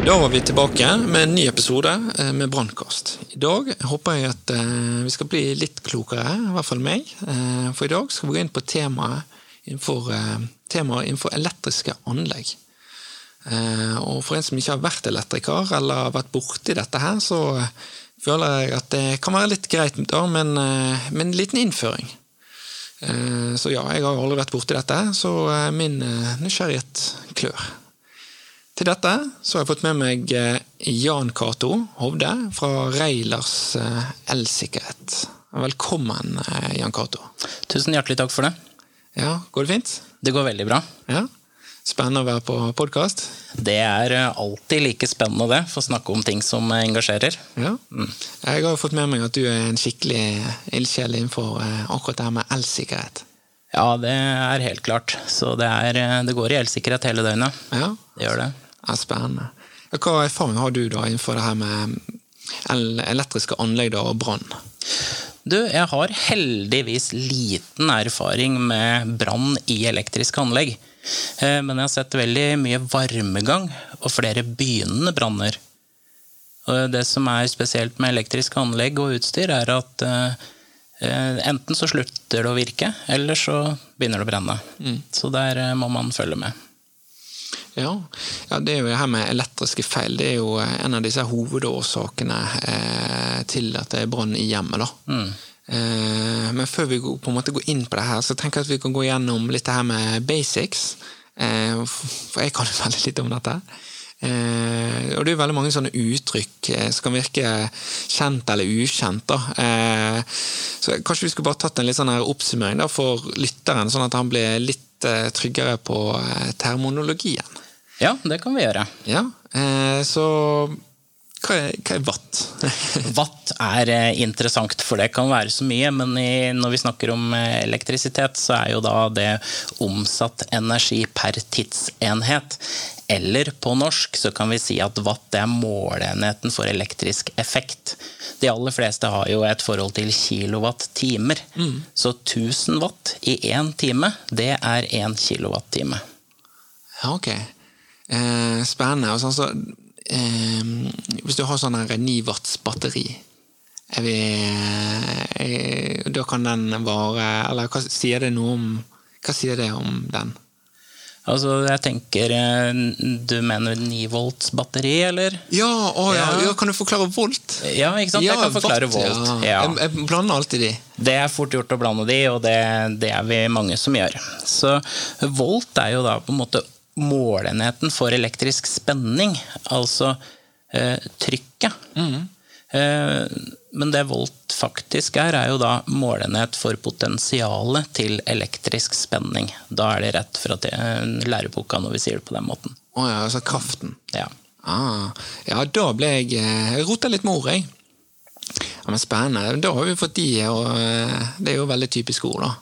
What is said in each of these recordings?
Da var vi tilbake med en ny episode eh, med Brannkast. I dag håper jeg at eh, vi skal bli litt klokere, i hvert fall meg. Eh, for i dag skal vi gå inn på temaet innenfor, temaet innenfor elektriske anlegg. Og for en som ikke har vært elektriker eller vært borti dette her, så føler jeg at det kan være litt greit da, med en, med en liten innføring. Så ja, jeg har aldri vært borti dette, så min nysgjerrighet klør. Til dette så har jeg fått med meg eh, Jan Cato Hovde fra Reilers eh, elsikkerhet. Velkommen, eh, Jan Cato. Tusen hjertelig takk for det. Ja, Går det fint? Det går veldig bra. Ja, Spennende å være på podkast? Det er alltid like spennende, det. Få snakke om ting som engasjerer. Ja. Mm. Jeg har fått med meg at du er en skikkelig ildsjel innenfor akkurat det her med elsikkerhet. Ja, det er helt klart. Så det, er, det går i elsikkerhet hele døgnet. Ja. Det gjør det. Ja, spennende. Hva erfaring har du da innenfor det her med elektriske anlegg og brann? Du, jeg har heldigvis liten erfaring med brann i elektriske anlegg. Eh, men jeg har sett veldig mye varmegang og flere begynnende branner. Det som er spesielt med elektriske anlegg og utstyr, er at eh, enten så slutter det å virke, eller så begynner det å brenne. Mm. Så der må man følge med. Ja. ja. det er jo her med elektriske feil. Det er jo eh, en av disse hovedårsakene eh, til at det er brann i hjemmet. da. Mm. Eh, men før vi på en måte går inn på det her, så tenker jeg at vi kan gå gjennom litt det her med basics. Eh, for jeg kan jo veldig litt om dette. Eh, og det er veldig mange sånne uttrykk eh, som kan virke kjent eller ukjent. da. så kanskje vi skulle bare tatt en litt sånn her oppsummering da, for lytteren, sånn at han blir litt tryggere på termonologien. Ja, det kan vi gjøre. Ja, eh, Så hva er, hva er watt? watt er eh, interessant, for det kan være så mye. Men i, når vi snakker om eh, elektrisitet, så er jo da det omsatt energi per tidsenhet. Eller på norsk så kan vi si at watt er måleenheten for elektrisk effekt. De aller fleste har jo et forhold til kilowatt-timer. Mm. Så 1000 watt i én time, det er én kilowatt-time. Ja, ok. Eh, spennende. Altså, sånn, så, eh, hvis du har sånn 9 watts batteri vi, eh, Da kan den vare Eller hva sier det noe om Hva sier det om den? Altså, jeg tenker eh, Du mener 9 volts batteri, eller? Ja, å, ja. ja. kan du forklare volt? Ja, ikke sant? Ja, jeg kan forklare volt. Ja. Jeg, jeg, blander alltid de. Det er fort gjort å blande de, og det, det er vi mange som gjør. Så volt er jo da på en måte målenheten for elektrisk spenning, altså eh, trykket. Mm. Eh, men det volt faktisk er, er jo da målenhet for potensialet til elektrisk spenning. Da er det rett fra læreboka når vi sier det på den måten. Å oh ja, altså kraften. Ja. Ah, ja, da ble jeg eh, Jeg rota litt med ord, jeg. Ja, men Spennende. Da har vi fått de, og eh, det er jo veldig typisk ord, da.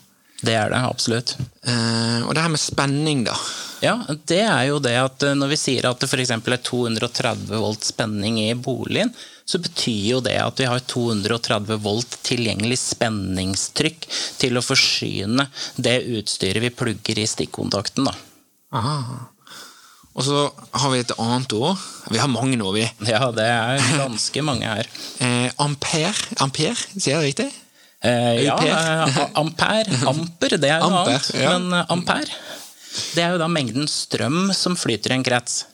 Det er det, absolutt. Uh, og det her med spenning, da? Ja, det er jo det at eh, når vi sier at det f.eks. er 230 volt spenning i boligen, så betyr jo det at vi har 230 volt tilgjengelig spenningstrykk til å forsyne det utstyret vi plugger i stikkontakten. da. Aha. Og så har vi et annet ord. Vi har mange nå, vi. Ja, det er ganske mange her. Eh, ampere. Ampere, sier jeg det riktig? Eh, ja, eh, ampere. Amper, det er noe annet. Ja. Men eh, ampere det er jo da mengden strøm som flyter i en krets.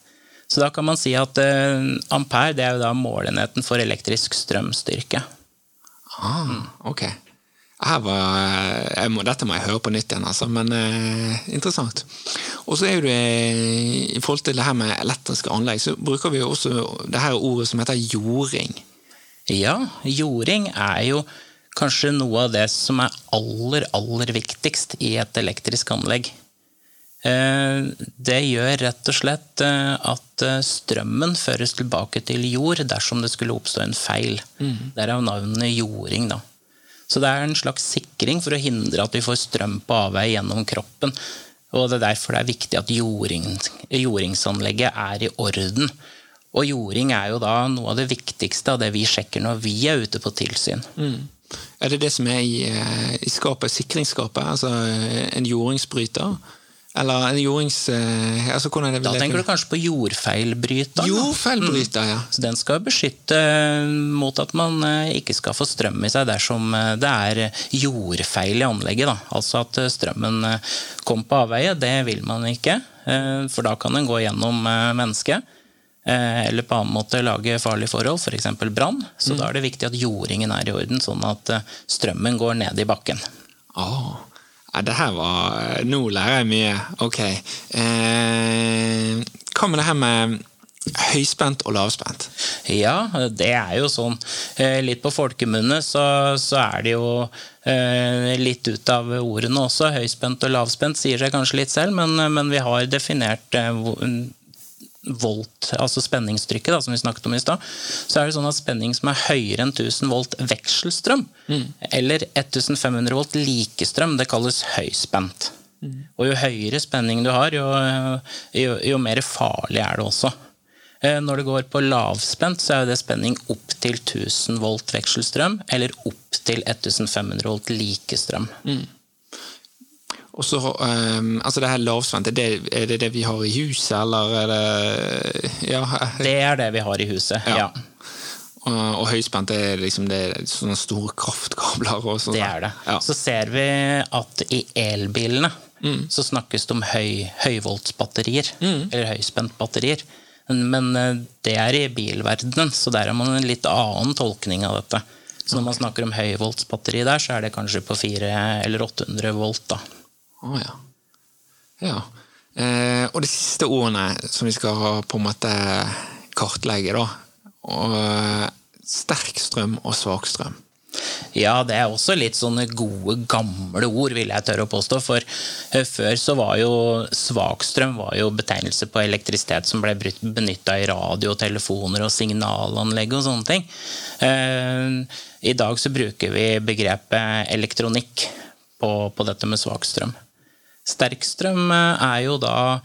Så da kan man si at eh, ampere det er jo da målenheten for elektrisk strømstyrke. Ah, ok. Var, må, dette må jeg høre på nytt igjen, altså, men eh, interessant. Og så er det I forhold til det her med elektriske anlegg, så bruker vi jo også det her ordet som heter jording. Ja, jording er jo kanskje noe av det som er aller, aller viktigst i et elektrisk anlegg. Eh, det gjør rett og slett eh, at eh, strømmen føres tilbake til jord dersom det skulle oppstå en feil. Mm. Derav navnet jording. Da. Så det er en slags sikring for å hindre at vi får strøm på avvei gjennom kroppen. Og det er derfor det er viktig at jording, jordingsanlegget er i orden. Og jording er jo da noe av det viktigste av det vi sjekker når vi er ute på tilsyn. Mm. Er det det som er i, i skapet, sikringsskapet? Altså en jordingsbryter? Eller en jordings... Eh, altså Da tenker du kanskje på jordfeilbryter? Jordfeilbryter, mm. ja. Så Den skal beskytte mot at man eh, ikke skal få strøm i seg dersom eh, det er jordfeil i anlegget. Da. Altså at strømmen kom på avveie. Det vil man ikke, for da kan den gå gjennom mennesket. Eller på annen måte lage farlige forhold, f.eks. For brann. Så mm. da er det viktig at jordingen er i orden, sånn at strømmen går ned i bakken. Oh. Ja, det her var Nå lærer jeg mye. Ok. Eh, hva med det her med høyspent og lavspent? Ja, det er jo sånn. Eh, litt på folkemunne så, så er det jo eh, litt ut av ordene også. Høyspent og lavspent sier seg kanskje litt selv, men, men vi har definert eh, volt, altså spenningstrykket, da, som vi snakket om i stad, så er det sånn at spenning som er høyere enn 1000 volt vekselstrøm, mm. eller 1500 volt likestrøm, det kalles høyspent. Mm. Og jo høyere spenning du har, jo, jo, jo, mer farlig er det også. Eh, når det går på lavspent, så er det spenning opp til 1000 volt vekselstrøm, eller opp til 1500 volt likestrøm. Mm. Og så, um, altså det her lavspent, er det, det, det vi har i huset, eller er det ja. Det er det vi har i huset, ja. ja. Og, og, høyspent er liksom det er sånne store kraftkabler. Og sånt. Det er det. Ja. Så ser vi at i elbilene mm. så snakkes det om høy, høyvoltsbatterier, mm. eller høyspentbatterier. Men eh, det er i bilverdenen, så der har man en litt annen tolkning av dette. Så når man snakker om høyvoltsbatteri der, så er det kanskje på 400 eller 800 volt. da. Oh, ja. ja. Eh, og de siste ordene som vi skal på en måte kartlegge, da. Og, eh, sterk strøm og svak strøm. Ja, det er også litt sånne gode, gamle ord, vil jeg tørre å påstå. For eh, før så var jo svakstrøm var betegnelse på elektrisitet som ble benytta i radio, telefoner og signalanlegg og sånne ting. Eh, I dag så bruker vi begrepet elektronikk på, på dette med svakstrøm. Sterkstrøm eh, er jo da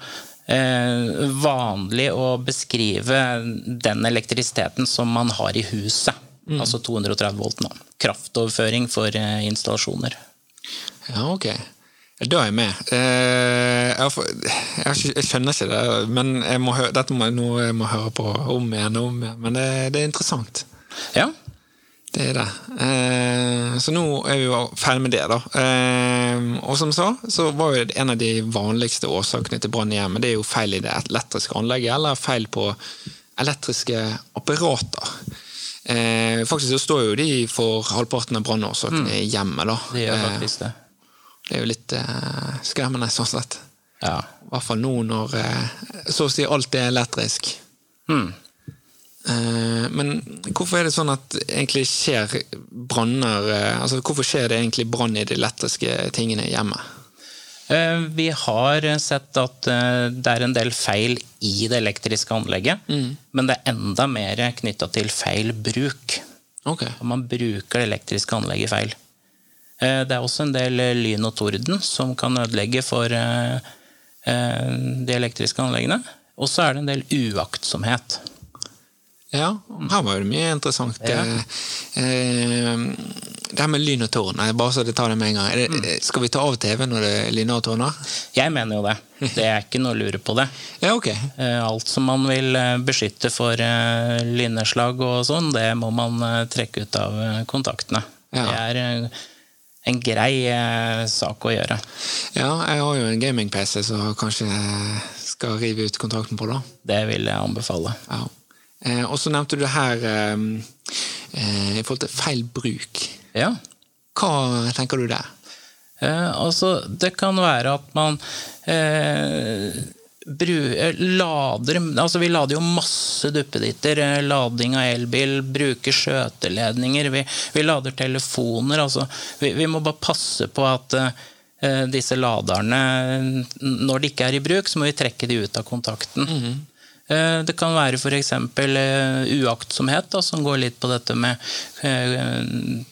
eh, vanlig å beskrive den elektrisiteten som man har i huset. Mm. Altså 230 volt. nå. Kraftoverføring for eh, installasjoner. Ja, ok. Da er jeg med. Jeg, skjønner ikke det, men må, dette må, jeg må høre på om igjen og om igjen. Men det, det er interessant. Ja, det er det. Eh, så nå er vi jo ferdig med det, da. Eh, og som sa, så var jo en av de vanligste årsakene til brann i hjemmet det er jo feil i det elektriske anlegget, eller feil på elektriske apparater. Eh, faktisk så står jo de for halvparten av brannårsakene mm. i hjemmet, da. Det gjør faktisk det. Det er jo litt skremmende, sånn sett. Ja. I hvert fall nå når så å si alt er elektrisk. Mm. Eh, men hvorfor er det sånn at egentlig skjer branner eh, altså Hvorfor skjer det egentlig brann i de elektriske tingene hjemme? Eh, vi har sett at det er en del feil i det elektriske anlegget. Mm. Men det er enda mer knytta til feil bruk. Okay. Man bruker det elektriske anlegget feil. Det er også en del lyn og torden som kan ødelegge for de elektriske anleggene. Og så er det en del uaktsomhet. Ja, her var det mye interessant. Ja. Eh, det her med lyn og tårn, bare så det tar det med en gang. Det, mm. Skal vi ta av TV når det lyner og tårner? Jeg mener jo det. Det er ikke noe å lure på det. Ja, ok. Eh, alt som man vil eh, beskytte for lynnedslag og sånn, det må man trekke ut av kontaktene. Ja. Det er en grei sak å gjøre. Ja, jeg har jo en gaming-PC, så kanskje jeg skal rive ut kontrakten på, da. Det vil jeg anbefale. Ja. Eh, og så nevnte du det her ehm, eh, i forhold til feil bruk. Ja. Hva tenker du der? Eh, altså, det kan være at man eh, bru, eh, lader Altså, vi lader jo masse duppeditter. eh, Lading av elbil, bruker skjøteledninger, vi, vi lader telefoner. Altså, vi, vi må bare passe på at eh, disse laderne, når de ikke er i bruk, så må vi trekke de ut av kontakten. Eh, Det kan være f.eks. uaktsomhet, da, som går litt på dette med eh,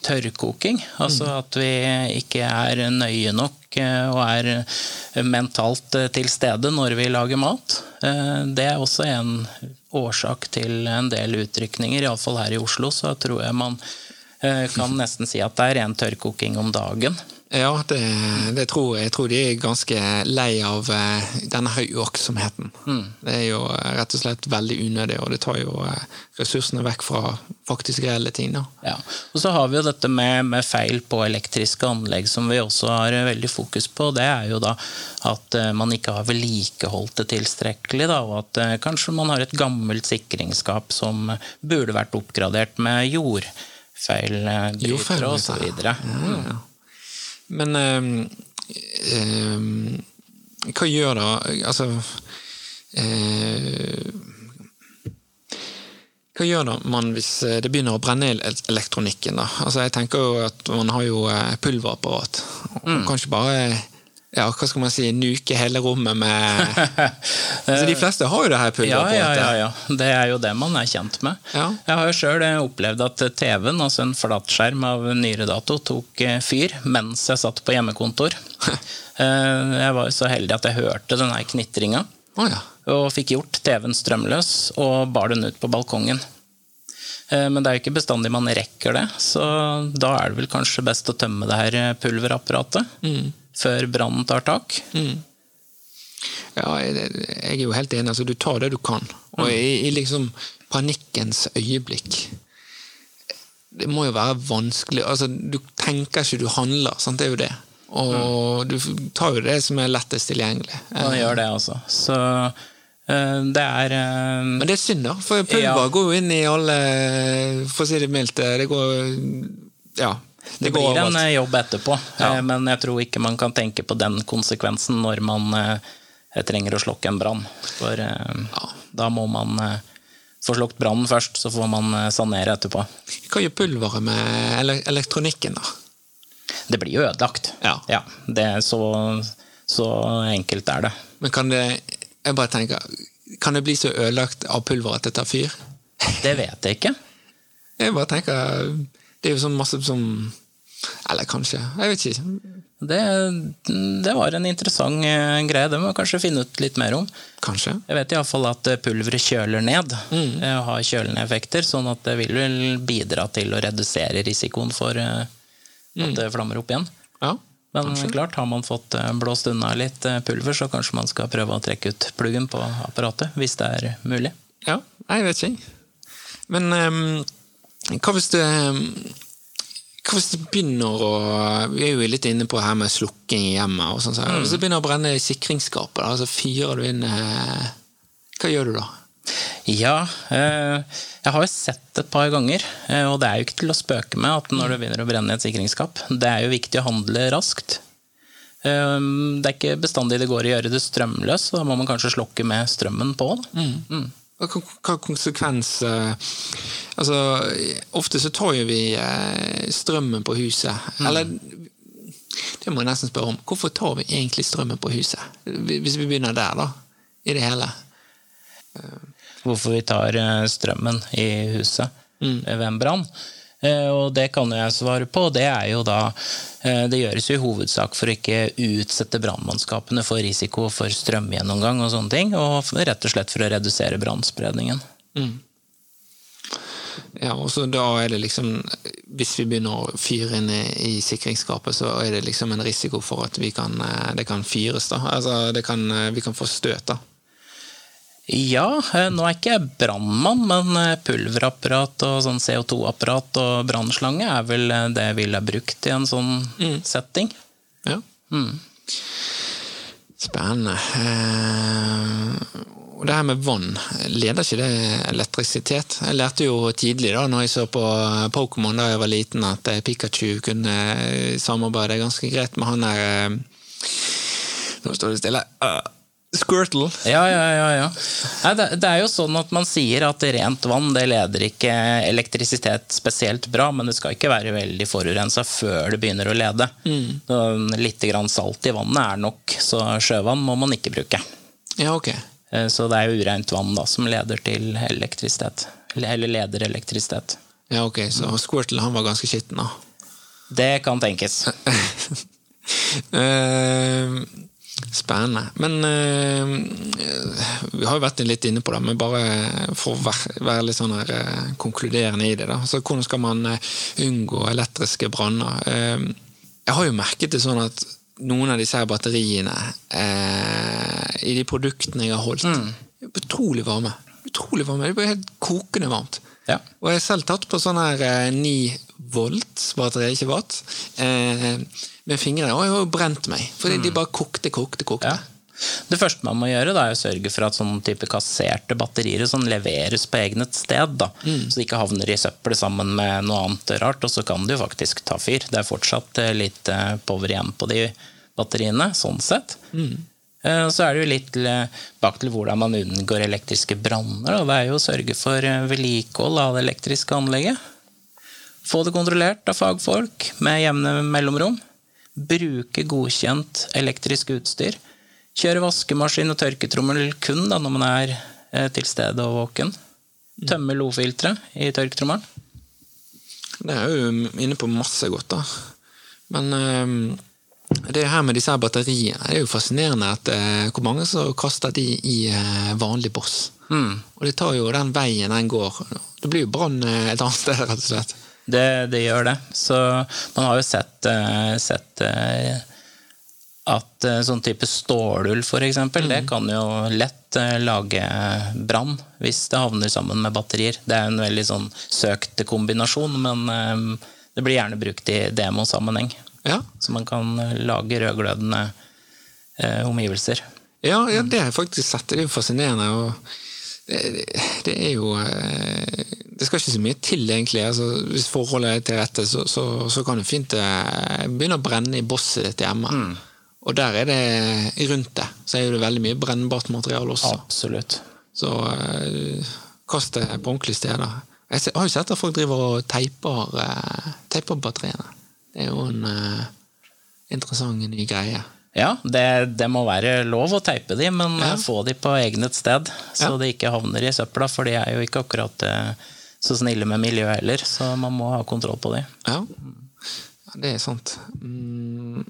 tørrkoking. Altså at vi ikke er nøye nok eh, og er eh, mentalt eh, til stede når vi lager mat. Eh, Det er også en årsak til en del utrykninger, iallfall her i Oslo. Så tror jeg man eh, kan nesten si at det er ren tørrkoking om dagen. Ja, det, det tror jeg. Jeg tror de er ganske lei av eh, denne høyaktsomheten. Det er jo eh, rett og slett veldig unødig, og det tar jo eh, ressursene vekk fra faktisk reelle ting. da. Ja. Og så har vi jo dette med, med feil på elektriske anlegg som vi også har veldig fokus på. Det er jo da at man ikke har vedlikeholdt det tilstrekkelig. Da, og at kanskje man har et gammelt sikringsskap som burde vært oppgradert med jordfeilbrytere Jordfeil, osv. Ja, ja. Men eh, ehm, hva gjør da Altså eh, Hva gjør man hvis eh, det begynner å brenne i elektronikken? da? Altså Jeg tenker jo at man har jo eh, pulverapparat. Mm. Kanskje bare ja, hva skal man si, nuke hele rommet med altså, De fleste har jo det her Ja, pulverapparatet. ja, ja, ja. Det er jo det man er kjent med. Ja. Jeg har jo sjøl opplevd at TV-en, altså en flatskjerm av nyere dato, tok eh, fyr mens jeg satt på hjemmekontor. Eh, Jeg var jo så heldig at jeg hørte den her knitringa, Å ja. og fikk gjort TV-en strømløs og bar den ut på balkongen. Eh, Men det er jo ikke bestandig man rekker det, så da er det vel kanskje best å tømme det her pulverapparatet før brannen tar tak. Ja, jeg, jeg er jo helt enig. Altså, du tar det du kan. Og i, i liksom panikkens øyeblikk Det må jo være vanskelig altså, Du tenker ikke, du handler. Sant? Det er jo det. Og du tar jo det som er lettest tilgjengelig. Man gjør det, altså. Så eh, det er eh, Men det er synd, da. For pulver Ja. går jo inn i alle For å si det mildt. Det går Ja. Det blir en eh, jobb etterpå, Ja. eh, men jeg tror ikke man kan tenke på den konsekvensen når man eh, trenger å slokke en brann. For ja. da må man få slokt brannen først, så får man sanere etterpå. Hva gjør pulveret med elektronikken, da? Det blir jo ødelagt. Ja. det er så, så enkelt er det. Men kan det Jeg bare tenker Kan det bli så ødelagt av pulver at det tar fyr? Det vet jeg ikke. Jeg bare tenker Det er jo sånn masse som Eller kanskje. Jeg vet ikke. Det, det var en interessant eh, greie. Det må vi kanskje finne ut litt mer om. Kanskje. Jeg vet iallfall at eh, pulveret kjøler ned. Mm. Har kjølende effekter, sånn at det vil vel bidra til å redusere risikoen for eh, at det flammer opp igjen. Ja. Men klart, har man fått eh, blåst unna litt eh, pulver, så kanskje man skal prøve å trekke ut pluggen på apparatet, hvis det er mulig. ja. Jeg vet ikke. Men ehm, hva hvis det hva hvis det begynner å Vi er jo litt inne på her med slukking i hjemmet. og sånn. så Hvis det begynner å brenne i sikringsskapet, da, så fyrer du inn eh, Hva gjør du da? Ja, eh, jeg har jo sett et par ganger, eh, og det er jo ikke til å spøke med at når det begynner å brenne i et sikringsskap. Det er jo viktig å handle raskt. Eh, Det er ikke bestandig det går å gjøre det strømløst, så da må man kanskje slokke med strømmen på. da. Mm. Hva konsekvens Altså, ofte så tar jo vi eh, strømmen på huset. Eller det må jeg nesten spørre om. Hvorfor tar vi egentlig strømmen på huset? Hvis vi begynner der, da. I det hele. hvorfor vi tar eh, strømmen i huset Mm. ved en brann. Eh, Og det kan jeg svare på. Det er jo da eh, Det gjøres jo i hovedsak for å ikke utsette brannmannskapene for risiko for strømgjennomgang og sånne ting, og rett og slett for å redusere brannspredningen. Ja, og så da er det liksom Hvis vi begynner å fyre inn i, sikringsskapet, så er det liksom en risiko for at vi kan, eh, det kan fyres. da. Altså, kan, vi kan få støt. da. Ja, eh, nå er ikke jeg brannmann, men eh, pulverapparat og sånn CO2-apparat og brannslange er vel eh, det jeg ville brukt i en sånn setting. Ja. Mm. Spennende. Og det her med vann, leder ikke det elektrisitet? Jeg lærte jo tidlig da når jeg så på Pokémon da jeg var liten, at Pikachu kunne samarbeide ganske greit med han der Nå står det stille. Uh, Squirtle. Ja, ja, ja. ja. Nei, det, det er jo sånn at man sier at rent vann det leder ikke elektrisitet spesielt bra, men det skal ikke være veldig forurensa før det begynner å lede. Mm. Litt grann salt i vannet er nok, så sjøvann må man ikke bruke. Ja, ok. Eh, Så det er jo ureint vann da, som leder til elektrisitet. Eller leder elektrisitet. Ja, ok, Så Squirtle han var ganske skitten, da. Det kan tenkes. Eh, spennende. Men eh, vi har jo vært litt inne på det, men bare for å være, litt sånn her eh, konkluderende i det. da. Så Hvordan skal man eh, unngå elektriske branner? Jeg har jo merket det sånn at noen av disse batteriene eh, i de produktene jeg har holdt, er utrolig varme. Utrolig varme. Det blir helt kokende varmt. Ja. Og jeg har selv tatt på sånn her eh, 9 volt batteri, ikke watt, eh, med fingrene, og jeg har jo brent meg. Fordi de bare kokte, kokte, kokte. Ja. Det første man må gjøre, da, er å sørge for at sånn type kasserte batterier sånn leveres på egnet sted. Da, Så de ikke havner i søppelet sammen med noe annet rart, og så kan det jo faktisk ta fyr. Det er fortsatt eh, litt eh, power igjen på de batteriene, sånn sett. Mm. Så er det jo litt eh, bak til hvordan man unngår elektriske branner. og Det er jo å sørge for eh, vedlikehold av det elektriske anlegget. Få det kontrollert av fagfolk med jevne mellomrom. Bruke godkjent elektrisk utstyr. Kjøre vaskemaskin og tørketrommel kun da, når man er eh, til stede og våken. Tømme lofilteret i tørketrommelen. Det er jo inne på masse godt, da. Men eh, det her med disse her batteriene, det er jo fascinerende at eh, hvor mange som kaster de i eh, vanlig boss. Og det tar jo den veien den går. Det blir jo brann eh, et annet sted, rett og slett. Det, det gjør det. Så man har jo sett, eh, sett eh, at eh, sånn type stålull, for eksempel, det kan jo lett lage brann hvis det havner sammen med batterier. Det er en veldig sånn søkt kombinasjon, men det blir gjerne brukt i demosammenheng. Ja, Så man kan lage rødglødende eh, omgivelser. ja, ja det har jeg faktisk sett. Det er jo fascinerende. og det, det er jo eh, Det skal ikke så mye til, egentlig. Altså, hvis forholdet er til rette, så, så, så kan det fint eh, begynne å brenne i bosset ditt hjemme. Og der er det rundt det, så er det veldig mye brennbart materiale også. Absolutt. Så uh, kast det på ordentlige steder. Jeg har jo sett at folk driver og teiper, uh, teiper batteriene. Det er jo en uh, interessant ny greie. Ja, det, det må være lov å teipe de, men Ja. få de på egnet sted, så Ja. de ikke havner i søpla, for de er jo ikke akkurat eh, så snille med miljøet heller, så man må ha kontroll på det. Ja, ja det er sant. Mm.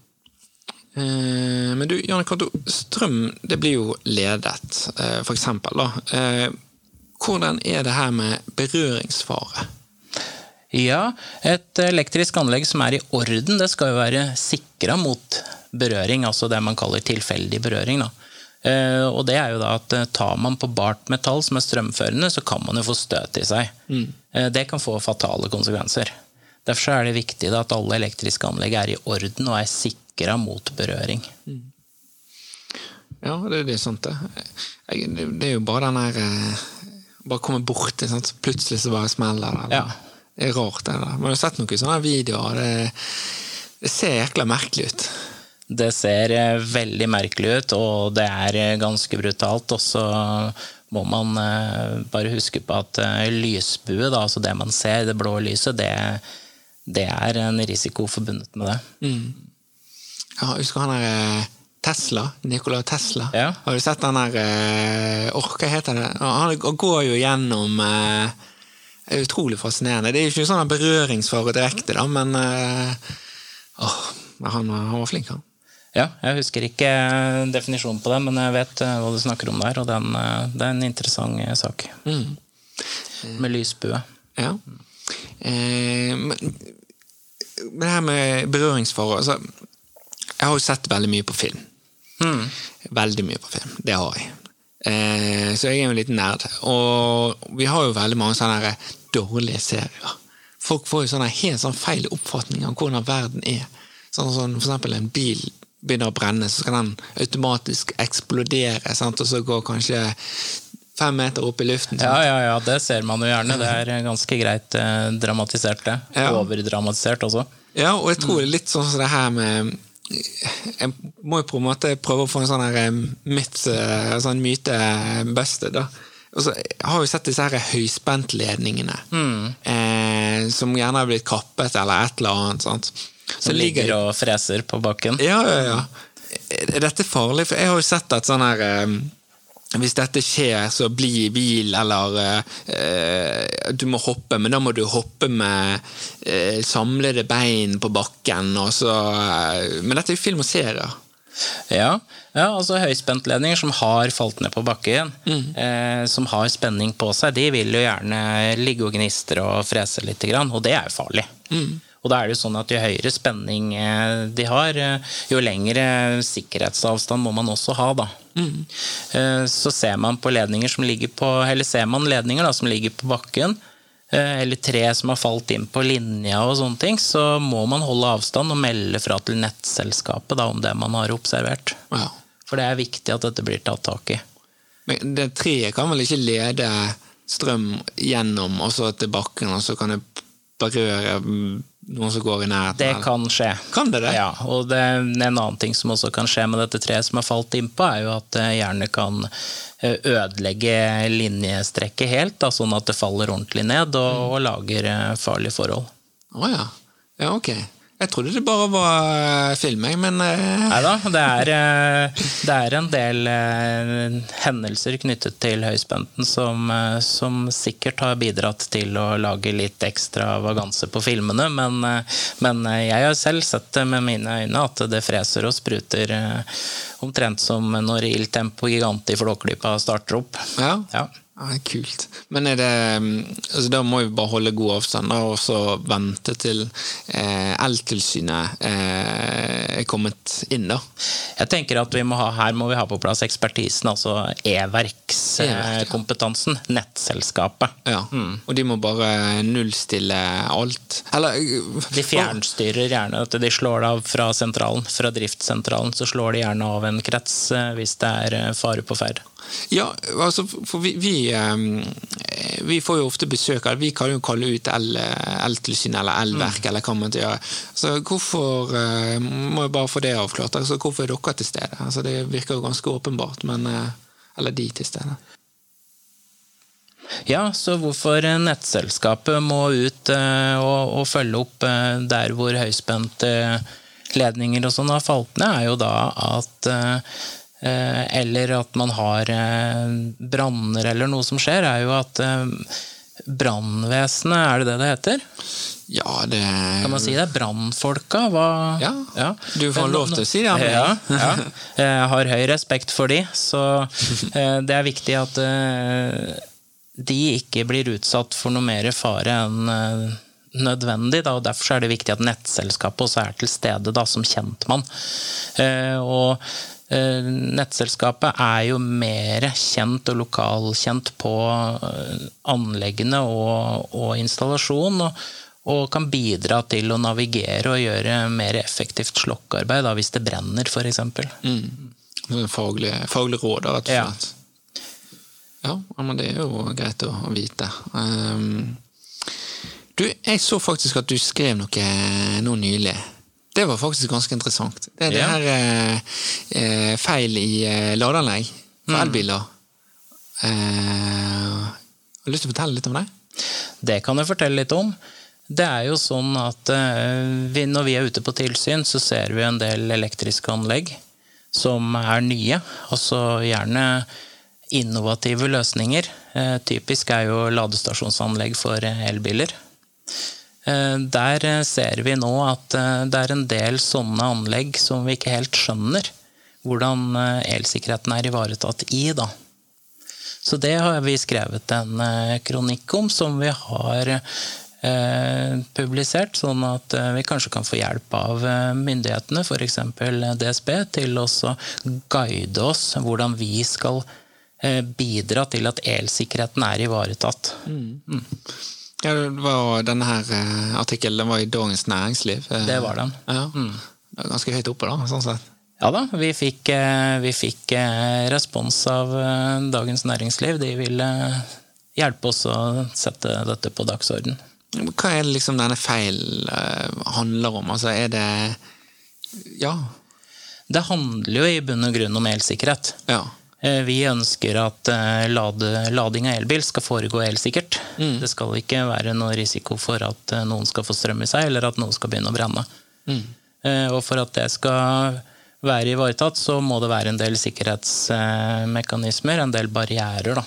Eh, men du, Janne Cato, strøm det blir jo ledet, eh, for eksempel. Da. Eh, hvordan er det her med berøringsfare? Ja, et elektrisk anlegg som er i orden, det skal jo være sikra mot berøring, altså det man kaller tilfeldig berøring. Da. Eh, Og det er jo da at eh, tar man på bart metall som er strømførende, så kan man jo få støt i seg. Eh, Det kan få fatale konsekvenser. Derfor er det viktig at alle elektriske anlegg er i orden og er sikra mot berøring. Ja, det, det er sant, det. Det. Er jo bare den der Bare komme borti, så plutselig så bare smeller det. Ja. Det er rart, det der. Man har sett noen sånne videoer. Det, det ser jækla merkelig ut. Det ser eh, veldig merkelig ut, og det er eh, ganske brutalt. Og så må man eh, bare huske på at lysbue, da, altså det man ser, det blå lyset, det, det er en risiko forbundet med det. Mm. jeg husker han der Tesla, Nikola Tesla. Ja. Har du sett den der Orka heter det? Han går jo gjennom er utrolig fascinerende. Det er jo ikke sånn berøringsfare direkte, da, men åh, han, han var flink, han. Ja, jeg husker ikke eh, definisjonen på det, men jeg vet eh, hva du snakker om der, og den, eh, det er en interessant sak. sak. Med lysbue. Ja. Eh, men, men det her med berøringsfare altså, Jeg har jo sett veldig mye på film. Veldig mye på film. Det har jeg. Eh, så jeg er jo en liten nerd. Og vi har jo veldig mange sånne dårlige serier. Folk får jo sånne helt sånn feil oppfatning av hvordan verden er. Sånn som for eksempel en bil begynner å brenne, så skal den automatisk eksplodere, sant? og så går kanskje fem meter opp i luften. Ja, ja, ja, det ser man jo gjerne. Det er ganske greit eh, dramatisert, det. Ja. Overdramatisert også. Ja, og jeg tror det er litt sånn som det her med Jeg må jo på en måte prøve å få en sånn her eh, mitt, eh, sånn myte busted, da. Og så har vi sett disse her høyspentledningene, eh, som gjerne har blitt kappet eller et eller annet. sant? Så Som ligger og freser på bakken. Ja, ja, ja. Er dette farlig? For jeg har jo sett at sånn her eh, Hvis dette skjer, så bli i bil, eller uh, Du må hoppe, men da må du hoppe med uh, samlede bein på bakken, og så uh, Men dette er jo film og serier. Ja, ja altså høyspentledninger som har falt ned på bakken, eh, som har spenning på seg, de vil jo gjerne ligge og gnistre og frese litt, og det er jo farlig. Og da er det jo sånn at Jo høyere spenning eh, de har, eh, jo lengre sikkerhetsavstand må man også ha. da. Mm. Så ser man på ledninger som ligger på, eller ser man ledninger da, som ligger på bakken, eh, eller tre som har falt inn på linja, og sånne ting, så må man holde avstand og melde fra til nettselskapet da, om det man har observert. Ja. For det er viktig at dette blir tatt tak i. Men det treet kan vel ikke lede strøm gjennom og så til bakken, og så kan det berøre noen som går i nærheten? Det kan skje. Kan det det? Ja, og det, en annen ting som også kan skje med dette treet som har falt innpå, er jo at det gjerne kan eh, ødelegge linjestrekket helt, da, sånn at det faller ordentlig ned og, og lager eh, farlige forhold. Å ja. Ja, ok. Jeg trodde det bare var filming, men eh, Nei da, det er, eh, det er en del eh, hendelser knyttet til høyspenten som, eh, som sikkert har bidratt til å lage litt ekstra vaganse på filmene, men, eh, men eh, jeg har selv sett det med mine øyne at det freser og spruter eh, omtrent som når Il Tempo Gigante i Flåklypa starter opp. ja. Ja. Ja, kult. Men er det mm, altså Da må vi bare holde god avstand og så vente til eh, Eltilsynet eh, er kommet inn, da. Jeg tenker at vi må ha, Her må vi ha på plass ekspertisen, altså E-verkskompetansen. Nettselskapet. Ja. Og de må bare nullstille alt. Eller eh, De fjernstyrer gjerne at de slår det av fra sentralen. Fra driftssentralen så slår de gjerne av en krets eh, hvis det er eh, fare på ferde. Ja, altså, for vi, vi, eh, vi får jo ofte besøk av Vi kan jo kalle ut el- Eltilsynet eller Elverk eller hva man gjør. Så hvorfor eh, Må jeg bare få det avklart. Altså, hvorfor er dere til stede? Altså, det virker jo ganske åpenbart, men eh, Eller de til stede. Ja, så hvorfor nettselskapet må ut og, og følge opp der hvor høyspente ledninger og sånn har falt ned, er jo da at Eller at man har eh, branner eller noe som skjer, er jo at eh, Brannvesenet, er det det det heter? Ja, det Kan man si det? Brannfolka? Hva Ja, du får lov til å si det. Ja, ja. Jeg har høy respekt for de, så eh, det er viktig at eh, de ikke blir utsatt for noe mer fare enn eh, nødvendig. Da, og Derfor er det viktig at nettselskapet også er til stede da, som kjentmann. Eh, Og eh, nettselskapet er jo mer kjent og lokalkjent på eh, anleggene og, og installasjon. og og kan bidra til å navigere og gjøre mer effektivt slokkearbeid da, hvis det brenner, f.eks. Mm. Faglig, faglig råd, rett og Ja. slett. Ja. ja, men det er jo greit å, å vite. Um, du, jeg så faktisk at du skrev noe nå nylig. Det var faktisk ganske interessant. Det er det Ja. her eh, eh, feil i eh, ladeanlegg for Mm. elbiler. Eh, har du lyst til å fortelle litt om det? Det kan jeg fortelle litt om. Det er jo sånn at eh, vi, når vi er ute på tilsyn, så ser vi en del elektriske anlegg som er nye. Altså gjerne innovative løsninger. Eh, Typisk er jo ladestasjonsanlegg for elbiler. Eh, Der eh, ser vi nå at eh, det er en del sånne anlegg som vi ikke helt skjønner hvordan elsikkerheten er ivaretatt i. da. Så det har vi skrevet en kronikk om, som vi har eh, publisert, sånn at vi kanskje kan få hjelp av myndighetene, f.eks. DSB, til å guide oss hvordan vi skal eh, bidra til at elsikkerheten er ivaretatt. Ja, det var Denne her eh, artikkelen den var i Dagens Næringsliv. eh, Det var den. Ja. Det var ganske høyt oppe, da. sånn sett. Ja da, vi fikk, eh, vi fikk respons av Dagens Næringsliv. De ville hjelpe oss å sette dette på dagsorden. Hva er det liksom denne feil eh, handler om? Altså, er det Ja. Det handler jo i bunn og grunn om elsikkerhet. Ja. Eh, Vi ønsker at eh, lading av elbil skal foregå elsikkert. Det skal ikke være noe risiko for at eh, noen skal få strøm i seg, eller at noe skal begynne å brenne. Mm. Og for at det skal være ivaretatt, så må det være en del sikkerhetsmekanismer, en del barrierer. Da.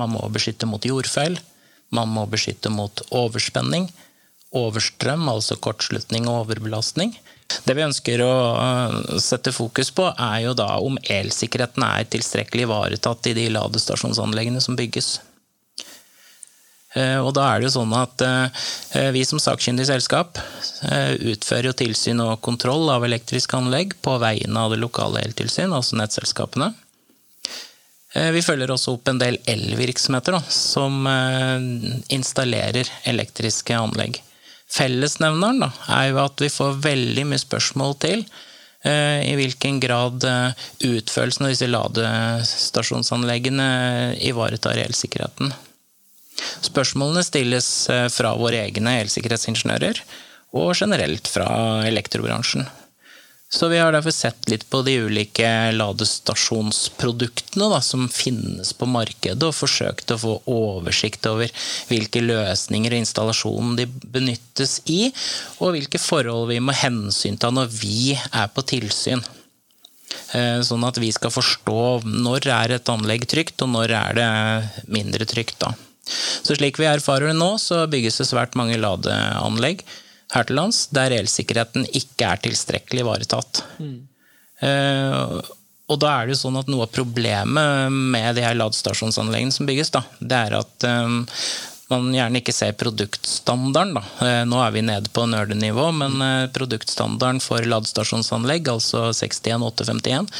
Man må beskytte mot jordfeil, man må beskytte mot overspenning, overstrøm, altså kortslutning og overbelastning. Det vi ønsker å øh, sette fokus på, er jo da om elsikkerheten er tilstrekkelig ivaretatt i de ladestasjonsanleggene som bygges. Eh, Og da er det jo sånn at eh, vi som sakkyndig selskap eh, utfører jo tilsyn og kontroll av elektriske anlegg på vegne av det lokale eltilsyn, altså nettselskapene. Eh, Vi følger også opp en del elvirksomheter da, som eh, installerer elektriske anlegg. Fellesnevneren da, er jo at vi får veldig mye spørsmål til eh, i hvilken grad eh, utførelsen av disse ladestasjonsanleggene ivaretar elsikkerheten. Spørsmålene stilles eh, fra våre egne elsikkerhetsingeniører og generelt fra elektrobransjen. Så vi har derfor sett litt på de ulike ladestasjonsproduktene da, som finnes på markedet, og forsøkt å få oversikt over hvilke løsninger og installasjonen de benyttes i, og hvilke forhold vi må hensynta når vi er på tilsyn. Eh, Sånn at vi skal forstå når er et anlegg trygt, og når er det mindre trygt. Da. Så slik vi erfarer det nå, så bygges det svært mange ladeanlegg her til lands der elsikkerheten ikke er tilstrekkelig ivaretatt. Eh, og da er det jo sånn at Noe av problemet med de her ladestasjonsanleggene som bygges, da, det er at eh, man gjerne ikke ser produktstandarden. Da. Eh, Nå er vi nede på nerdenivå, men produktstandarden for ladestasjonsanlegg, altså 61851,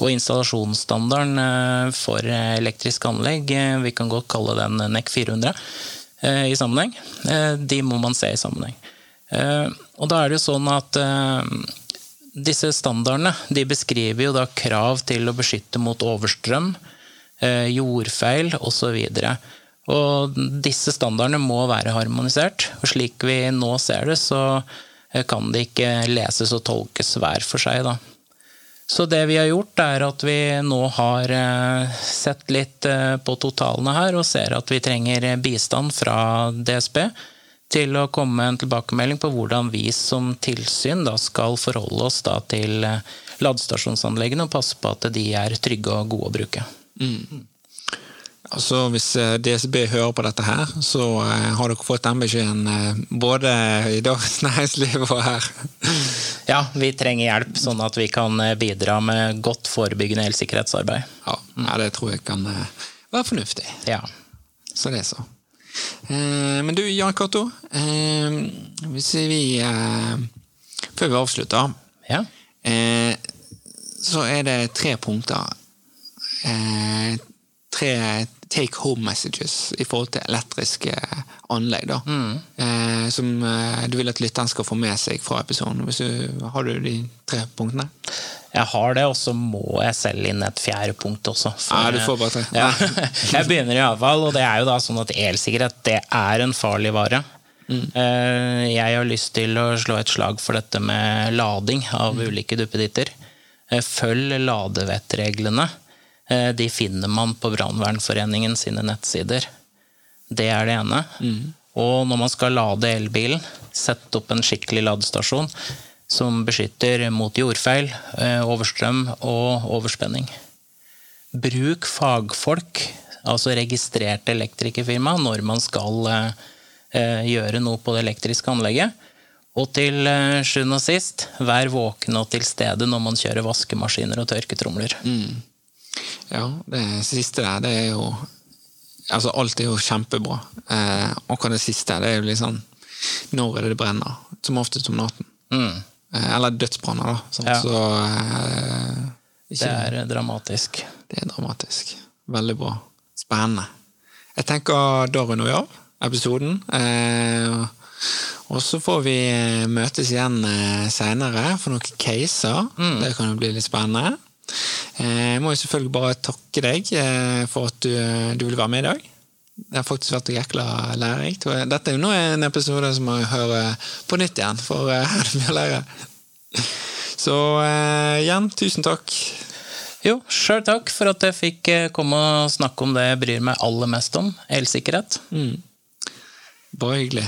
og installasjonsstandarden for elektriske anlegg, vi kan godt kalle den NEC 400 eh, i sammenheng, de må man se i sammenheng. Eh, Og da er det jo sånn at eh, disse standardene de beskriver jo da krav til å beskytte mot overstrøm, eh, jordfeil osv. Og disse standardene må være harmonisert. Og slik vi nå ser det, så kan det ikke leses og tolkes hver for seg. Da. Så det vi har gjort, er at vi nå har sett litt på totalene her, og ser at vi trenger bistand fra DSB til å komme med en tilbakemelding på hvordan vi som tilsyn da skal forholde oss da til eh, ladestasjonsanleggene og passe på at de er trygge og gode å bruke. Altså, Hvis eh, DSB hører på dette her, så eh, har dere fått den beskjeden både i Dagens Næringsliv og her. Ja, vi trenger hjelp, sånn at vi kan bidra med godt forebyggende elsikkerhetsarbeid. Ja, det tror jeg kan være fornuftig. Ja. Så det er så. Eh, Men du, Jan Cato. eh, Hvis vi eh, Før vi avslutter, ja. så er det tre punkter. Tre take home messages i forhold til elektriske anlegg. da. mm. Som du vil at lytteren skal få med seg fra episoden. Hvis du, har du de tre punktene? Jeg har det, og så må jeg selge inn et fjerde punkt også. for- Ja, du tre. Ja. Jeg begynner iallfall, og det er jo da sånn at elsikkerhet det er en farlig vare. Mm. Jeg har lyst til å slå et slag for dette med lading av ulike duppeditter. Eh, Følg ladevettreglene. Eh, De finner man på Brannvernforeningen sine nettsider. Det er det ene. Og når man skal lade elbilen, sett opp en skikkelig ladestasjon som beskytter mot jordfeil, eh, overstrøm og overspenning. Bruk fagfolk, altså registrerte elektrikerfirma, når man skal eh, eh, gjøre noe på det elektriske anlegget. Og til sjuende og sist, vær våken og til stede når man kjører vaskemaskiner og tørketromler. Ja, det siste der, det er jo Altså, alt er jo kjempebra. Eh, akkurat det siste, det er jo litt sånn Når er det det brenner? Som oftest om natten. Mm. Eh, eller dødsbranner, da. Sånn, Ja. Så eh, Det er dramatisk. det er dramatisk. Veldig bra. Spennende. Jeg tenker da runder vi av episoden. Eh, og så får vi eh, møtes igjen eh, seinere for noen caser. Det kan jo bli litt spennende. Eh, Jeg må jo selvfølgelig bare takke deg eh, for at du, du vil være med i dag. Det har faktisk vært jækla lærerikt. Og Dette er jo nå en episode som jeg hører på nytt igjen, for eh, her er det mye å lære. Så uh, igjen, tusen takk. Jo, sjøl takk for at jeg fikk komme og snakke om det jeg bryr meg aller mest om, elsikkerhet. Mm. Bare hyggelig.